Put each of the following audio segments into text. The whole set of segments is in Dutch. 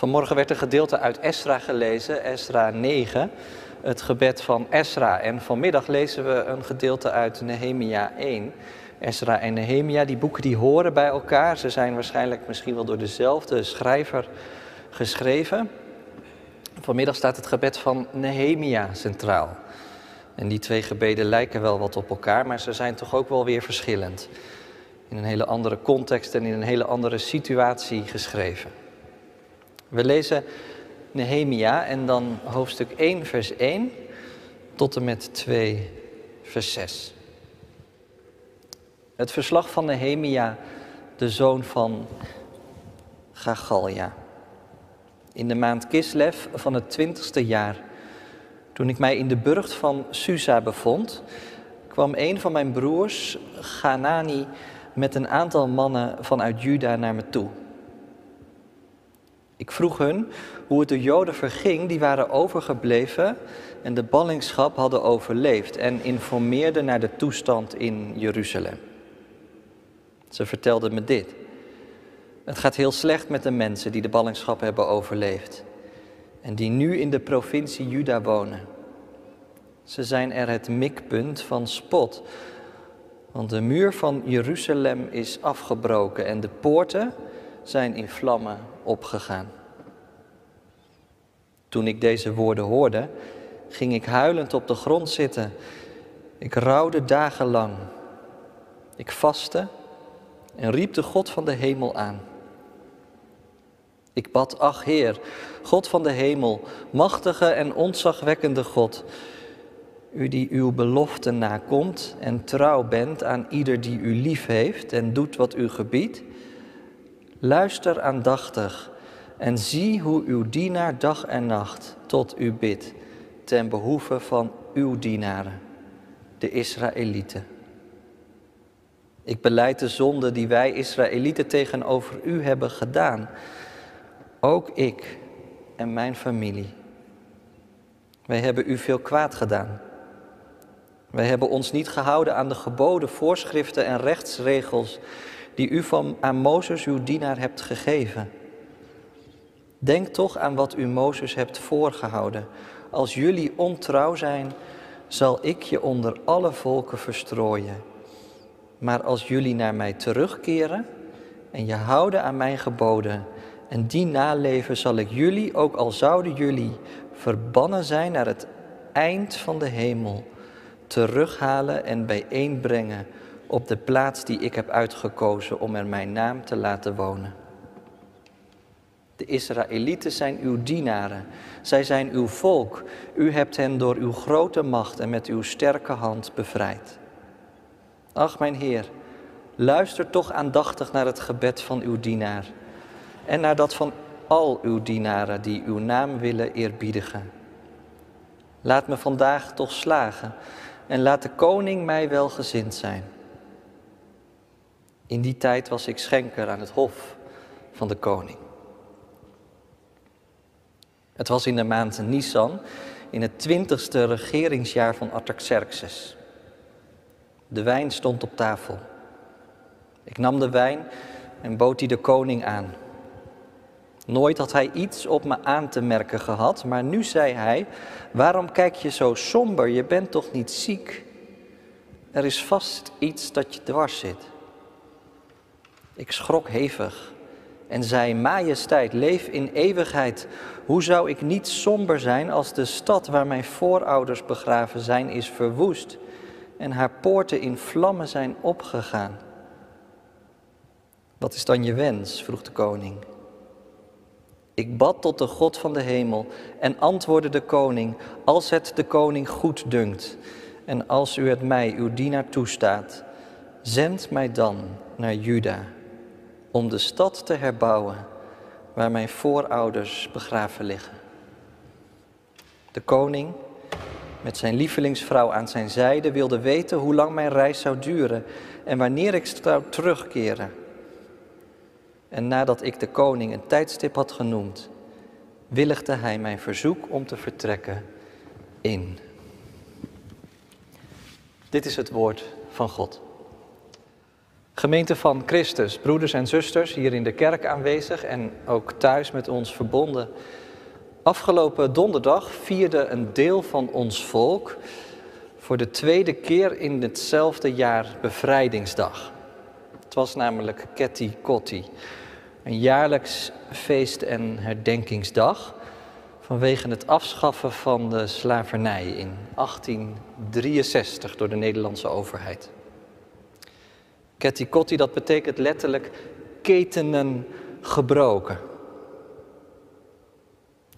Vanmorgen werd een gedeelte uit Esra gelezen, Esra 9, het gebed van Esra. En vanmiddag lezen we een gedeelte uit Nehemia 1. Esra en Nehemia, die boeken die horen bij elkaar. Ze zijn waarschijnlijk misschien wel door dezelfde schrijver geschreven. Vanmiddag staat het gebed van Nehemia centraal. En die twee gebeden lijken wel wat op elkaar, maar ze zijn toch ook wel weer verschillend. In een hele andere context en in een hele andere situatie geschreven. We lezen Nehemia en dan hoofdstuk 1, vers 1 tot en met 2, vers 6. Het verslag van Nehemia, de zoon van Gagalja. In de maand Kislev van het twintigste jaar, toen ik mij in de burcht van Susa bevond, kwam een van mijn broers, Ganani, met een aantal mannen vanuit Juda naar me toe. Ik vroeg hun hoe het de Joden verging die waren overgebleven en de ballingschap hadden overleefd en informeerde naar de toestand in Jeruzalem. Ze vertelden me dit. Het gaat heel slecht met de mensen die de ballingschap hebben overleefd en die nu in de provincie Juda wonen. Ze zijn er het mikpunt van spot, want de muur van Jeruzalem is afgebroken en de poorten zijn in vlammen opgegaan. Toen ik deze woorden hoorde, ging ik huilend op de grond zitten. Ik rouwde dagenlang. Ik vastte en riep de God van de hemel aan. Ik bad, ach Heer, God van de hemel, machtige en ontzagwekkende God, u die uw beloften nakomt en trouw bent aan ieder die u lief heeft en doet wat u gebiedt, luister aandachtig en zie hoe uw dienaar dag en nacht tot u bidt, ten behoeve van uw dienaren, de Israëlieten. Ik beleid de zonde die wij Israëlieten tegenover u hebben gedaan, ook ik en mijn familie. Wij hebben u veel kwaad gedaan. Wij hebben ons niet gehouden aan de geboden, voorschriften en rechtsregels die u van, aan Mozes, uw dienaar, hebt gegeven. Denk toch aan wat u Mozes hebt voorgehouden. Als jullie ontrouw zijn, zal ik je onder alle volken verstrooien. Maar als jullie naar mij terugkeren en je houden aan mijn geboden en die naleven, zal ik jullie, ook al zouden jullie verbannen zijn naar het eind van de hemel, terughalen en bijeenbrengen op de plaats die ik heb uitgekozen om er mijn naam te laten wonen. De Israëlieten zijn uw dienaren. Zij zijn uw volk. U hebt hen door uw grote macht en met uw sterke hand bevrijd. Ach, mijn Heer, luister toch aandachtig naar het gebed van uw dienaar en naar dat van al uw dienaren die uw naam willen eerbiedigen. Laat me vandaag toch slagen en laat de koning mij welgezind zijn. In die tijd was ik schenker aan het hof van de koning. Het was in de maand Nisan, in het twintigste regeringsjaar van Artaxerxes. De wijn stond op tafel. Ik nam de wijn en bood die de koning aan. Nooit had hij iets op me aan te merken gehad, maar nu zei hij: Waarom kijk je zo somber? Je bent toch niet ziek? Er is vast iets dat je dwars zit. Ik schrok hevig en zei: Majesteit, leef in eeuwigheid. Hoe zou ik niet somber zijn als de stad waar mijn voorouders begraven zijn is verwoest en haar poorten in vlammen zijn opgegaan? Wat is dan je wens? vroeg de koning. Ik bad tot de God van de hemel en antwoordde de koning, als het de koning goed dunkt en als u het mij, uw dienaar, toestaat, zend mij dan naar Juda om de stad te herbouwen waar mijn voorouders begraven liggen. De koning, met zijn lievelingsvrouw aan zijn zijde, wilde weten hoe lang mijn reis zou duren en wanneer ik zou terugkeren. En nadat ik de koning een tijdstip had genoemd, willigde hij mijn verzoek om te vertrekken in. Dit is het woord van God. Gemeente van Christus, broeders en zusters hier in de kerk aanwezig en ook thuis met ons verbonden. Afgelopen donderdag vierde een deel van ons volk voor de tweede keer in hetzelfde jaar bevrijdingsdag. Het was namelijk Ketty Kotti, een jaarlijks feest- en herdenkingsdag vanwege het afschaffen van de slavernij in 1863 door de Nederlandse overheid. Ketty Kotti, dat betekent letterlijk ketenen gebroken.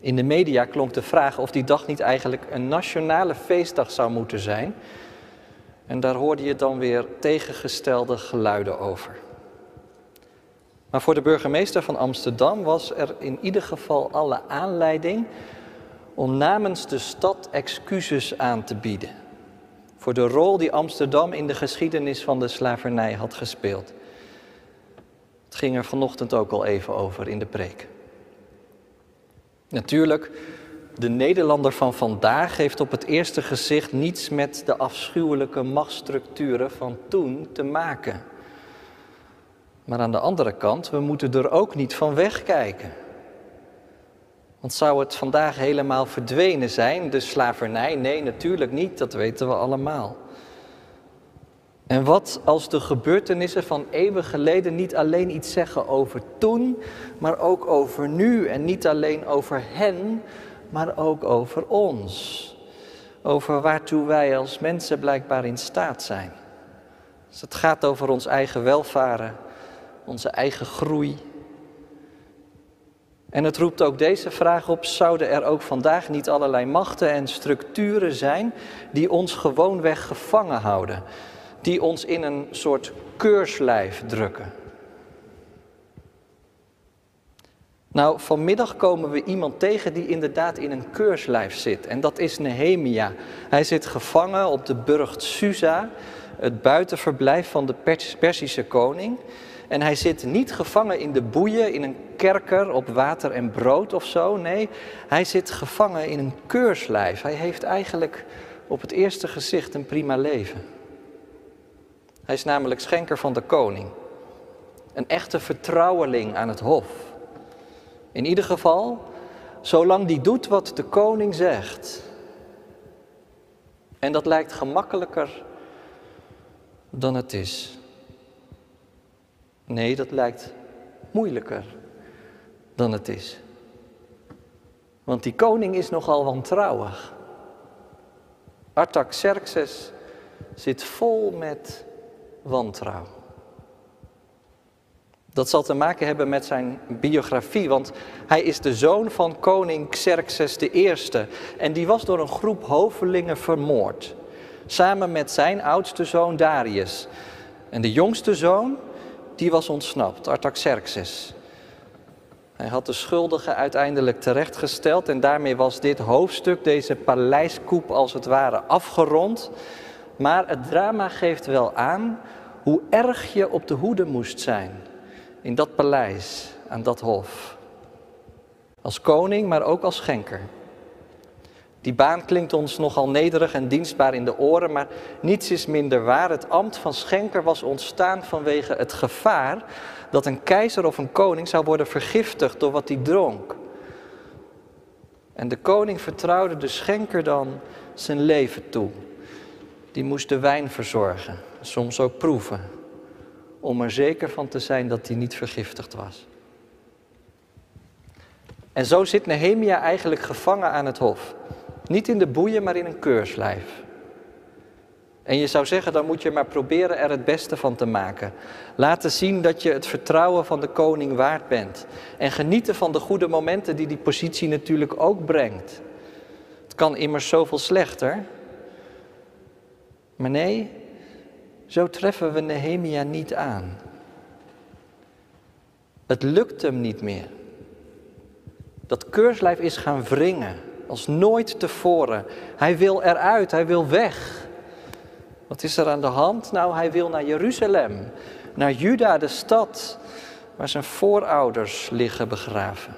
In de media klonk de vraag of die dag niet eigenlijk een nationale feestdag zou moeten zijn. En daar hoorde je dan weer tegengestelde geluiden over. Maar voor de burgemeester van Amsterdam was er in ieder geval alle aanleiding om namens de stad excuses aan te bieden. Voor de rol die Amsterdam in de geschiedenis van de slavernij had gespeeld. Het ging er vanochtend ook al even over in de preek. Natuurlijk, de Nederlander van vandaag heeft op het eerste gezicht niets met de afschuwelijke machtsstructuren van toen te maken. Maar aan de andere kant, we moeten er ook niet van wegkijken. Want zou het vandaag helemaal verdwenen zijn, de slavernij? Nee, natuurlijk niet, dat weten we allemaal. En wat als de gebeurtenissen van eeuwen geleden niet alleen iets zeggen over toen, maar ook over nu. En niet alleen over hen, maar ook over ons. Over waartoe wij als mensen blijkbaar in staat zijn. Dus het gaat over ons eigen welvaren, onze eigen groei. En het roept ook deze vraag op: zouden er ook vandaag niet allerlei machten en structuren zijn die ons gewoonweg gevangen houden? die ons in een soort keurslijf drukken. Nou, vanmiddag komen we iemand tegen die inderdaad in een keurslijf zit. En dat is Nehemia. Hij zit gevangen op de burcht Susa, het buitenverblijf van de Persische koning. En hij zit niet gevangen in de boeien, in een kerker op water en brood of zo. Nee, hij zit gevangen in een keurslijf. Hij heeft eigenlijk op het eerste gezicht een prima leven. Hij is namelijk schenker van de koning. Een echte vertrouweling aan het hof. In ieder geval, zolang die doet wat de koning zegt. En dat lijkt gemakkelijker dan het is. Nee, dat lijkt moeilijker dan het is. Want die koning is nogal wantrouwig. Artaxerxes zit vol met wantrouw. Dat zal te maken hebben met zijn biografie, want hij is de zoon van koning Xerxes I. En die was door een groep hovelingen vermoord, samen met zijn oudste zoon Darius. En de jongste zoon, die was ontsnapt, Artaxerxes. Hij had de schuldigen uiteindelijk terechtgesteld en daarmee was dit hoofdstuk, deze paleiskoep als het ware, afgerond. Maar het drama geeft wel aan hoe erg je op de hoede moest zijn in dat paleis, aan dat hof. Als koning, maar ook als schenker. Die baan klinkt ons nogal nederig en dienstbaar in de oren, maar niets is minder waar. Het ambt van schenker was ontstaan vanwege het gevaar dat een keizer of een koning zou worden vergiftigd door wat hij dronk. En de koning vertrouwde de schenker dan zijn leven toe die moest de wijn verzorgen, soms ook proeven, om er zeker van te zijn dat hij niet vergiftigd was. En zo zit Nehemia eigenlijk gevangen aan het hof. Niet in de boeien, maar in een keurslijf. En je zou zeggen, dan moet je maar proberen er het beste van te maken. Laten zien dat je het vertrouwen van de koning waard bent. En genieten van de goede momenten die die positie natuurlijk ook brengt. Het kan immers zoveel slechter, maar nee, zo treffen we Nehemia niet aan. Het lukt hem niet meer. Dat keurslijf is gaan wringen, als nooit tevoren. Hij wil eruit, hij wil weg. Wat is er aan de hand? Nou, hij wil naar Jeruzalem, naar Juda, de stad waar zijn voorouders liggen begraven.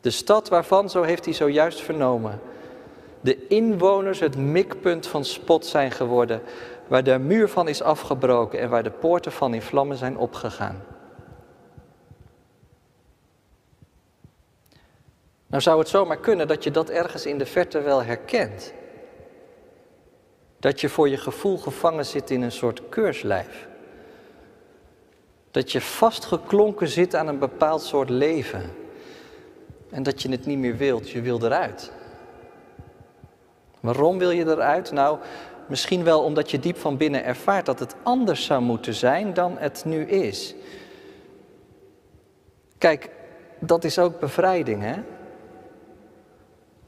De stad waarvan, zo heeft hij zojuist vernomen, de inwoners het mikpunt van spot zijn geworden, waar de muur van is afgebroken en waar de poorten van in vlammen zijn opgegaan. Nou zou het zomaar kunnen dat je dat ergens in de verte wel herkent. Dat je voor je gevoel gevangen zit in een soort keurslijf. Dat je vastgeklonken zit aan een bepaald soort leven. En dat je het niet meer wilt, je wil eruit. Waarom wil je eruit? Nou, misschien wel omdat je diep van binnen ervaart dat het anders zou moeten zijn dan het nu is. Kijk, dat is ook bevrijding, hè?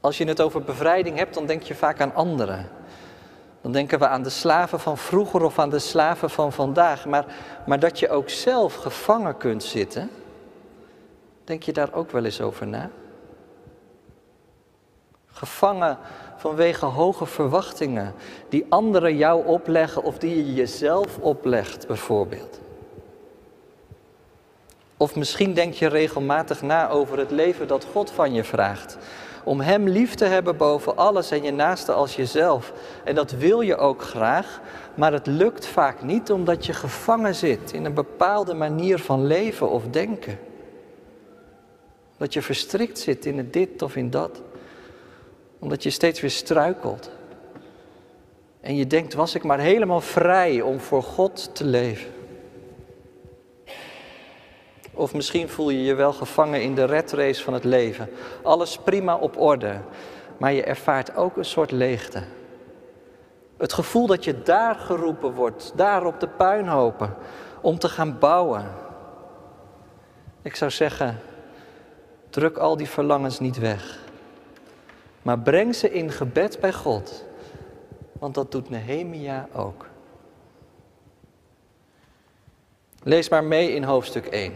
Als je het over bevrijding hebt, dan denk je vaak aan anderen. Dan denken we aan de slaven van vroeger of aan de slaven van vandaag. Maar, maar dat je ook zelf gevangen kunt zitten, denk je daar ook wel eens over na? Gevangen vanwege hoge verwachtingen die anderen jou opleggen of die je jezelf oplegt, bijvoorbeeld. Of misschien denk je regelmatig na over het leven dat God van je vraagt. Om Hem lief te hebben boven alles en je naaste als jezelf. En dat wil je ook graag, maar het lukt vaak niet omdat je gevangen zit in een bepaalde manier van leven of denken. Dat je verstrikt zit in het dit of in dat. Omdat je steeds weer struikelt. En je denkt, was ik maar helemaal vrij om voor God te leven. Of misschien voel je je wel gevangen in de red race van het leven. Alles prima op orde, maar je ervaart ook een soort leegte. Het gevoel dat je daar geroepen wordt, daar op de puinhopen, om te gaan bouwen. Ik zou zeggen, druk al die verlangens niet weg. Maar breng ze in gebed bij God, want dat doet Nehemia ook. Lees maar mee in hoofdstuk 1.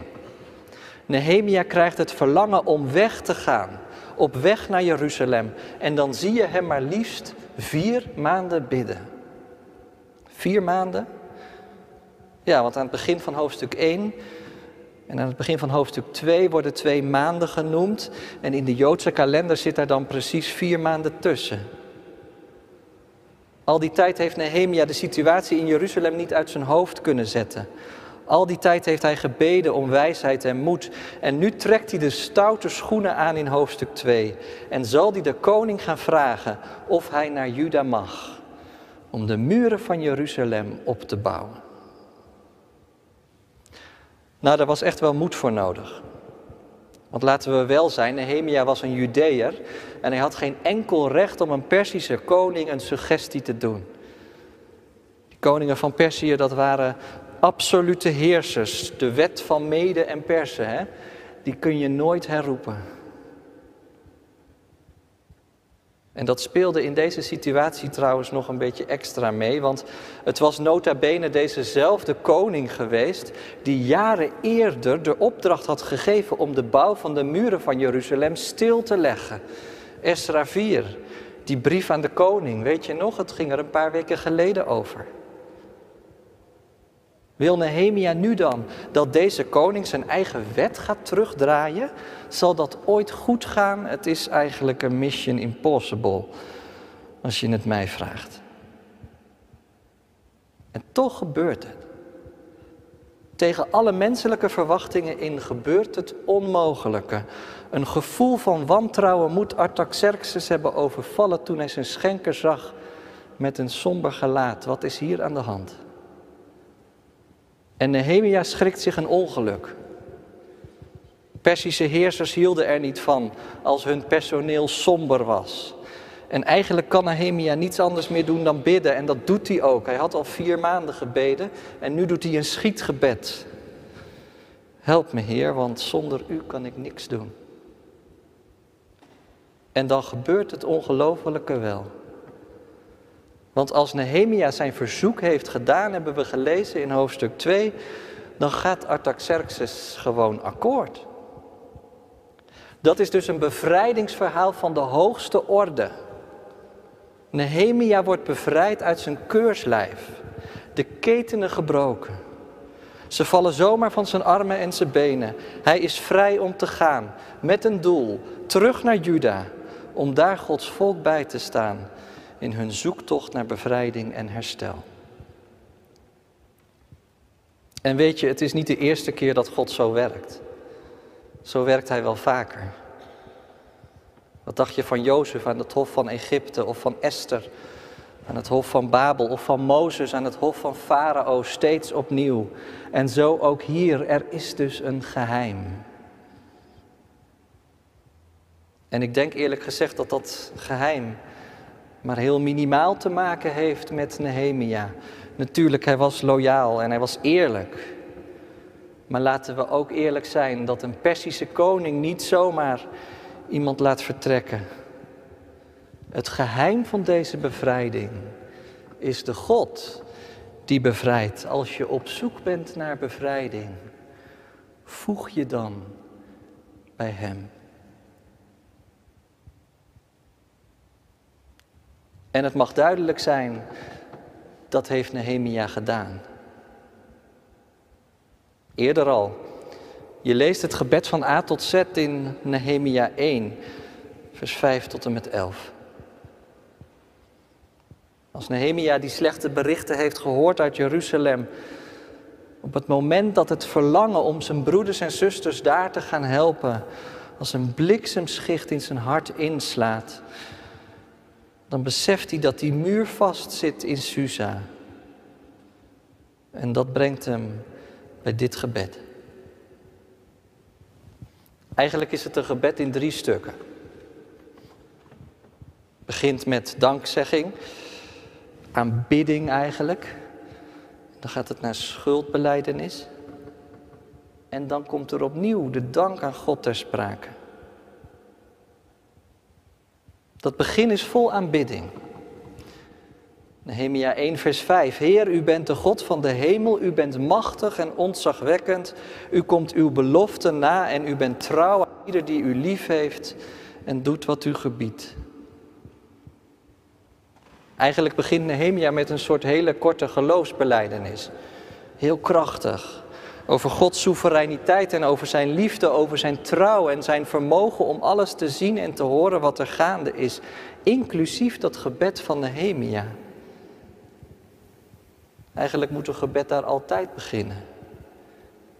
Nehemia krijgt het verlangen om weg te gaan, op weg naar Jeruzalem. En dan zie je hem maar liefst vier maanden bidden. Vier maanden? Ja, want aan het begin van hoofdstuk 1 en aan het begin van hoofdstuk 2 worden twee maanden genoemd. En in de Joodse kalender zit daar dan precies vier maanden tussen. Al die tijd heeft Nehemia de situatie in Jeruzalem niet uit zijn hoofd kunnen zetten. Al die tijd heeft hij gebeden om wijsheid en moed. En nu trekt hij de stoute schoenen aan in hoofdstuk 2. En zal hij de koning gaan vragen of hij naar Juda mag. Om de muren van Jeruzalem op te bouwen. Nou, daar was echt wel moed voor nodig. Want laten we wel zijn, Nehemia was een Judeër en hij had geen enkel recht om een Persische koning een suggestie te doen. Die koningen van Perzië, dat waren absolute heersers, de wet van Mede en Persen, hè, die kun je nooit herroepen. En dat speelde in deze situatie trouwens nog een beetje extra mee, want het was nota bene dezezelfde koning geweest die jaren eerder de opdracht had gegeven om de bouw van de muren van Jeruzalem stil te leggen. Esra 4, die brief aan de koning, weet je nog, het ging er een paar weken geleden over. Wil Nehemia nu dan dat deze koning zijn eigen wet gaat terugdraaien? Zal dat ooit goed gaan? Het is eigenlijk een mission impossible, als je het mij vraagt. En toch gebeurt het. Tegen alle menselijke verwachtingen in gebeurt het onmogelijke. Een gevoel van wantrouwen moet Artaxerxes hebben overvallen toen hij zijn schenker zag met een somber gelaat. Wat is hier aan de hand? En Nehemia schrikt zich een ongeluk. Persische heersers hielden er niet van als hun personeel somber was. En eigenlijk kan Nehemia niets anders meer doen dan bidden. En dat doet hij ook. Hij had al vier maanden gebeden en nu doet hij een schietgebed. Help me Heer, want zonder u kan ik niks doen. En dan gebeurt het ongelofelijke wel. Want als Nehemia zijn verzoek heeft gedaan, hebben we gelezen in hoofdstuk 2, dan gaat Artaxerxes gewoon akkoord. Dat is dus een bevrijdingsverhaal van de hoogste orde. Nehemia wordt bevrijd uit zijn keurslijf, de ketenen gebroken. Ze vallen zomaar van zijn armen en zijn benen. Hij is vrij om te gaan met een doel, terug naar Juda, om daar Gods volk bij te staan in hun zoektocht naar bevrijding en herstel. En weet je, het is niet de eerste keer dat God zo werkt. Zo werkt hij wel vaker. Wat dacht je van Jozef aan het hof van Egypte of van Esther aan het hof van Babel of van Mozes aan het hof van Farao steeds opnieuw. En zo ook hier, er is dus een geheim. En ik denk eerlijk gezegd dat dat geheim maar heel minimaal te maken heeft met Nehemia. Natuurlijk, hij was loyaal en hij was eerlijk. Maar laten we ook eerlijk zijn dat een Persische koning niet zomaar iemand laat vertrekken. Het geheim van deze bevrijding is de God die bevrijdt. Als je op zoek bent naar bevrijding, voeg je dan bij Hem. En het mag duidelijk zijn, dat heeft Nehemia gedaan. Eerder al. Je leest het gebed van A tot Z in Nehemia 1, vers 5 tot en met 11. Als Nehemia die slechte berichten heeft gehoord uit Jeruzalem, op het moment dat het verlangen om zijn broeders en zusters daar te gaan helpen, als een bliksemschicht in zijn hart inslaat, dan beseft hij dat die muur vast zit in Susa. En dat brengt hem bij dit gebed. Eigenlijk is het een gebed in drie stukken. Het begint met dankzegging, aanbidding eigenlijk. Dan gaat het naar schuldbeleidenis. En dan komt er opnieuw de dank aan God ter sprake. Dat begin is vol aanbidding. Nehemia 1, vers 5. Heer, u bent de God van de hemel, u bent machtig en ontzagwekkend. U komt uw belofte na en u bent trouw aan ieder die u lief heeft en doet wat u gebiedt. Eigenlijk begint Nehemia met een soort hele korte geloofsbeleidenis. Heel krachtig. Over Gods soevereiniteit en over zijn liefde, over zijn trouw en zijn vermogen om alles te zien en te horen wat er gaande is. Inclusief dat gebed van Nehemia. Eigenlijk moet een gebed daar altijd beginnen.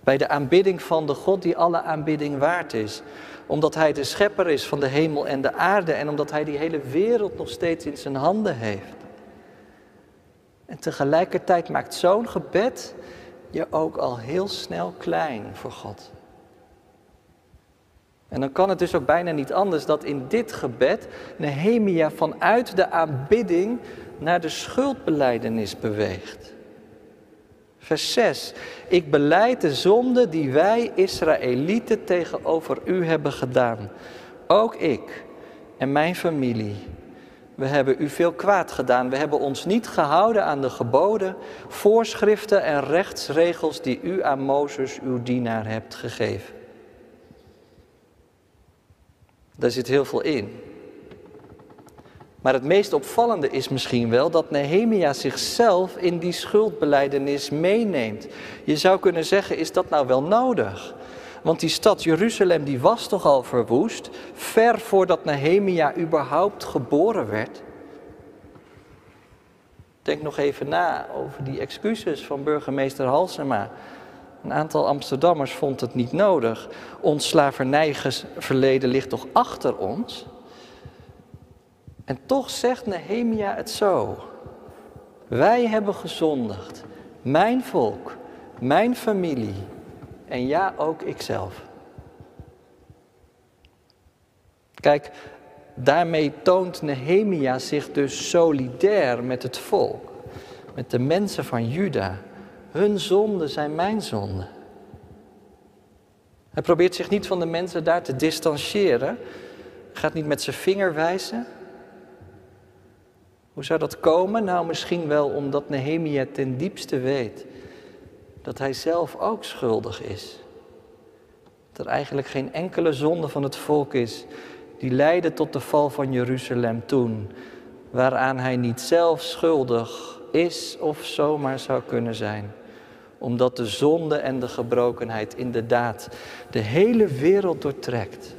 Bij de aanbidding van de God die alle aanbidding waard is. Omdat Hij de schepper is van de hemel en de aarde en omdat Hij die hele wereld nog steeds in zijn handen heeft. En tegelijkertijd maakt zo'n gebed je ook al heel snel klein voor God. En dan kan het dus ook bijna niet anders dat in dit gebed Nehemia vanuit de aanbidding naar de schuldbeleidenis beweegt. Vers 6. Ik beleid de zonde die wij Israëlieten tegenover u hebben gedaan. Ook ik en mijn familie. We hebben u veel kwaad gedaan. We hebben ons niet gehouden aan de geboden, voorschriften en rechtsregels die u aan Mozes, uw dienaar, hebt gegeven. Daar zit heel veel in. Maar het meest opvallende is misschien wel dat Nehemia zichzelf in die schuldbeleidenis meeneemt. Je zou kunnen zeggen, is dat nou wel nodig? Want die stad Jeruzalem die was toch al verwoest, ver voordat Nehemia überhaupt geboren werd. Denk nog even na over die excuses van burgemeester Halsema. Een aantal Amsterdammers vond het niet nodig. Ons slavernijverleden ligt toch achter ons? En toch zegt Nehemia het zo. Wij hebben gezondigd. Mijn volk, mijn familie en ja, ook ikzelf. Kijk, daarmee toont Nehemia zich dus solidair met het volk, met de mensen van Juda. Hun zonden zijn mijn zonden. Hij probeert zich niet van de mensen daar te distancieren, gaat niet met zijn vinger wijzen. Hoe zou dat komen? Nou, misschien wel omdat Nehemia ten diepste weet dat hij zelf ook schuldig is. Dat er eigenlijk geen enkele zonde van het volk is die leidde tot de val van Jeruzalem toen, waaraan hij niet zelf schuldig is of zomaar zou kunnen zijn omdat de zonde en de gebrokenheid inderdaad de hele wereld doortrekt.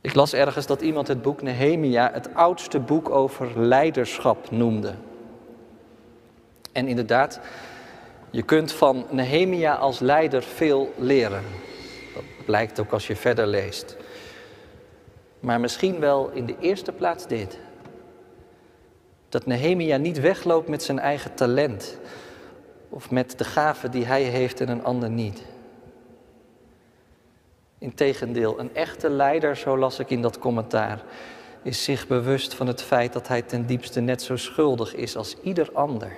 Ik las ergens dat iemand het boek Nehemia het oudste boek over leiderschap noemde. En inderdaad, je kunt van Nehemia als leider veel leren. Dat blijkt ook als je verder leest. Maar misschien wel in de eerste plaats dit. Dat Nehemia niet wegloopt met zijn eigen talent of met de gaven die hij heeft en een ander niet. Integendeel, een echte leider, zo las ik in dat commentaar, is zich bewust van het feit dat hij ten diepste net zo schuldig is als ieder ander.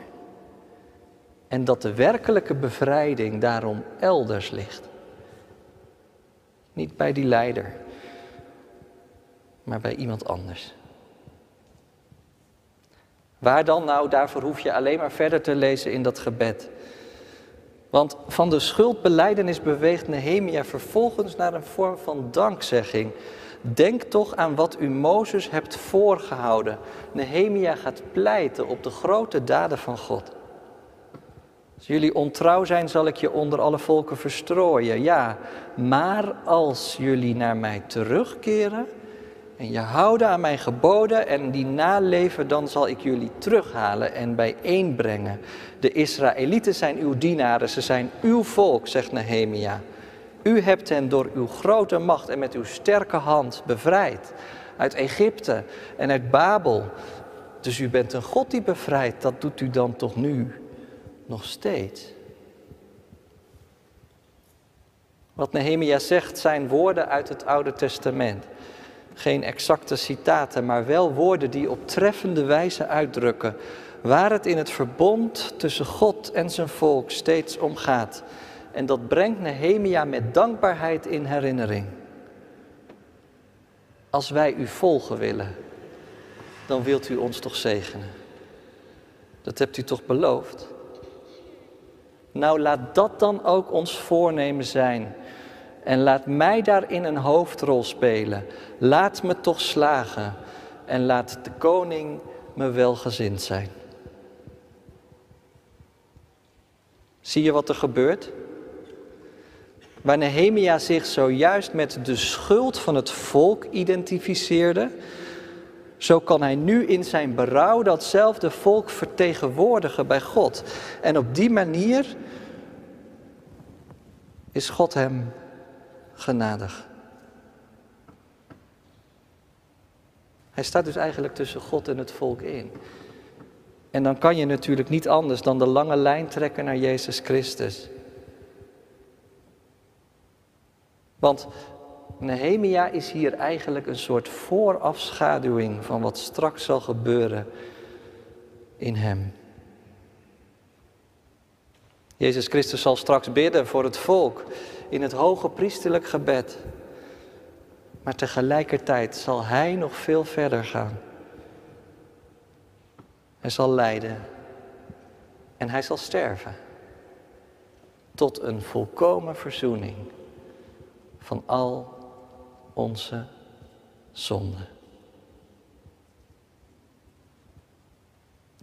En dat de werkelijke bevrijding daarom elders ligt. Niet bij die leider, maar bij iemand anders. Waar dan nou? Daarvoor hoef je alleen maar verder te lezen in dat gebed. Want van de schuldbeleidenis beweegt Nehemia vervolgens naar een vorm van dankzegging. Denk toch aan wat u Mozes hebt voorgehouden. Nehemia gaat pleiten op de grote daden van God. Als jullie ontrouw zijn, zal ik je onder alle volken verstrooien. Ja, maar als jullie naar mij terugkeren en je houden aan mijn geboden en die naleven, dan zal ik jullie terughalen en bijeenbrengen. De Israëlieten zijn uw dienaren, ze zijn uw volk, zegt Nehemia. U hebt hen door uw grote macht en met uw sterke hand bevrijd. Uit Egypte en uit Babel. Dus u bent een God die bevrijdt, dat doet u dan toch nu nog steeds. Wat Nehemia zegt zijn woorden uit het Oude Testament. Geen exacte citaten, maar wel woorden die op treffende wijze uitdrukken waar het in het verbond tussen God en zijn volk steeds om gaat. En dat brengt Nehemia met dankbaarheid in herinnering. Als wij u volgen willen, dan wilt u ons toch zegenen. Dat hebt u toch beloofd? Nou, laat dat dan ook ons voornemen zijn. En laat mij daarin een hoofdrol spelen. Laat me toch slagen. En laat de koning me welgezind zijn. Zie je wat er gebeurt? Waar Nehemia zich zojuist met de schuld van het volk identificeerde, zo kan hij nu in zijn berouw datzelfde volk vertegenwoordigen bij God. En op die manier is God hem genadig. Hij staat dus eigenlijk tussen God en het volk in. En dan kan je natuurlijk niet anders dan de lange lijn trekken naar Jezus Christus. Want Nehemia is hier eigenlijk een soort voorafschaduwing van wat straks zal gebeuren in hem. Jezus Christus zal straks bidden voor het volk in het hoge priesterlijk gebed. Maar tegelijkertijd zal Hij nog veel verder gaan. Hij zal lijden en Hij zal sterven tot een volkomen verzoening van al onze zonden.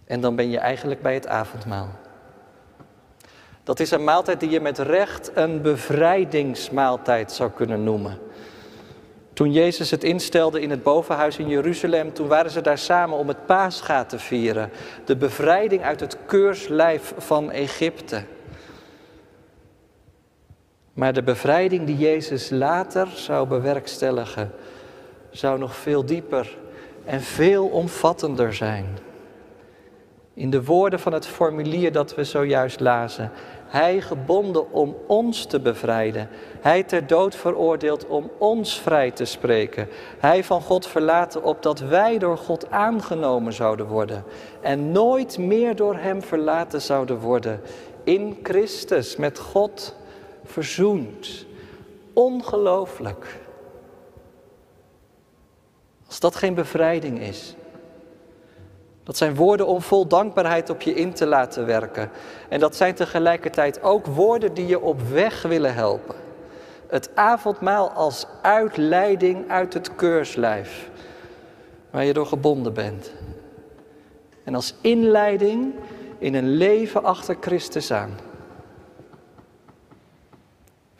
En dan ben je eigenlijk bij het avondmaal. Dat is een maaltijd die je met recht een bevrijdingsmaaltijd zou kunnen noemen. Toen Jezus het instelde in het bovenhuis in Jeruzalem, toen waren ze daar samen om het paascha te vieren. De bevrijding uit het keurslijf van Egypte. Maar de bevrijding die Jezus later zou bewerkstelligen, zou nog veel dieper en veel omvattender zijn. In de woorden van het formulier dat we zojuist lazen. Hij gebonden om ons te bevrijden. Hij ter dood veroordeeld om ons vrij te spreken. Hij van God verlaten opdat wij door God aangenomen zouden worden. En nooit meer door Hem verlaten zouden worden. In Christus met God verzoend. Ongelooflijk. Als dat geen bevrijding is. Dat zijn woorden om vol dankbaarheid op je in te laten werken. En dat zijn tegelijkertijd ook woorden die je op weg willen helpen. Het avondmaal als uitleiding uit het keurslijf, waar je door gebonden bent. En als inleiding in een leven achter Christus aan.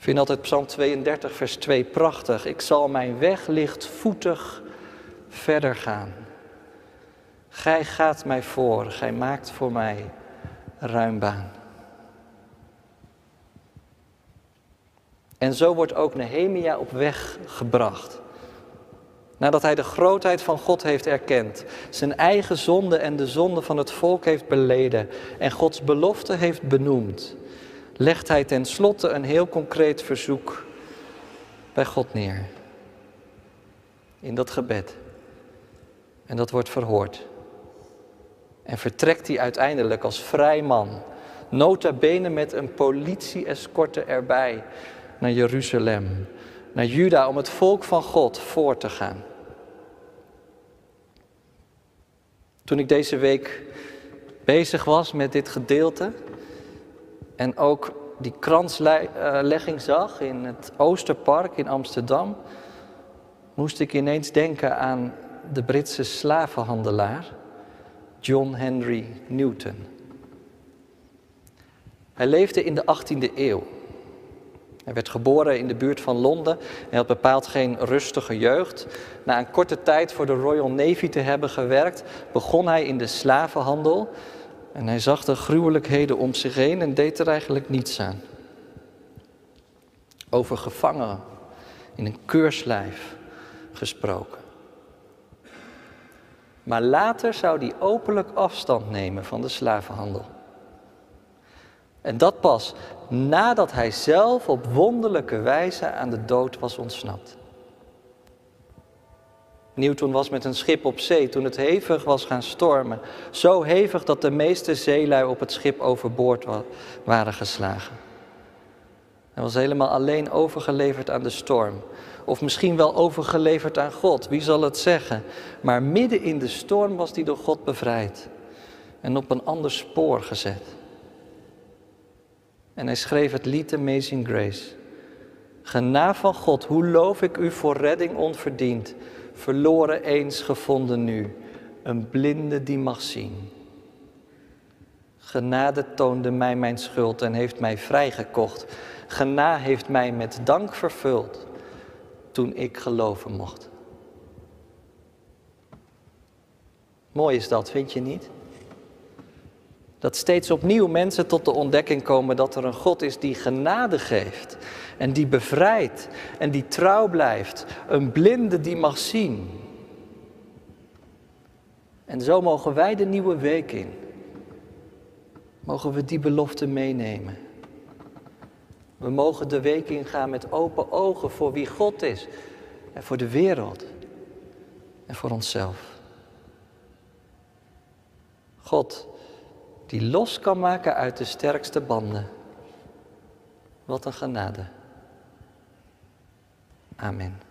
Ik vind altijd Psalm 32, vers 2 prachtig. Ik zal mijn weg lichtvoetig verder gaan. Gij gaat mij voor, gij maakt voor mij ruim baan. En zo wordt ook Nehemia op weg gebracht. Nadat hij de grootheid van God heeft erkend, zijn eigen zonde en de zonde van het volk heeft beleden en Gods belofte heeft benoemd, legt hij tenslotte een heel concreet verzoek bij God neer. In dat gebed. En dat wordt verhoord. En vertrekt hij uiteindelijk als vrij man, nota bene met een politie-escorte erbij, naar Jeruzalem, naar Juda, om het volk van God voor te gaan. Toen ik deze week bezig was met dit gedeelte en ook die kranslegging zag in het Oosterpark in Amsterdam, moest ik ineens denken aan de Britse slavenhandelaar John Henry Newton. Hij leefde in de 18e eeuw. Hij werd geboren in de buurt van Londen en had bepaald geen rustige jeugd. Na een korte tijd voor de Royal Navy te hebben gewerkt, begon hij in de slavenhandel. En hij zag de gruwelijkheden om zich heen en deed er eigenlijk niets aan. Over gevangenen in een keurslijf gesproken. Maar later zou hij openlijk afstand nemen van de slavenhandel. En dat pas nadat hij zelf op wonderlijke wijze aan de dood was ontsnapt. Newton was met een schip op zee toen het hevig was gaan stormen. Zo hevig dat de meeste zeelui op het schip overboord waren geslagen. Hij was helemaal alleen overgeleverd aan de storm. Of misschien wel overgeleverd aan God, wie zal het zeggen? Maar midden in de storm was hij door God bevrijd en op een ander spoor gezet. En hij schreef het lied Amazing Grace. Gena van God, hoe loof ik u voor redding onverdiend, verloren eens gevonden nu, een blinde die mag zien. Genade toonde mij mijn schuld en heeft mij vrijgekocht. Gena heeft mij met dank vervuld toen ik geloven mocht. Mooi is dat, vind je niet? Dat steeds opnieuw mensen tot de ontdekking komen dat er een God is die genade geeft en die bevrijdt en die trouw blijft. Een blinde die mag zien. En zo mogen wij de nieuwe week in. Mogen we die belofte meenemen. We mogen de week ingaan met open ogen voor wie God is en voor de wereld en voor onszelf. God die los kan maken uit de sterkste banden. Wat een genade. Amen.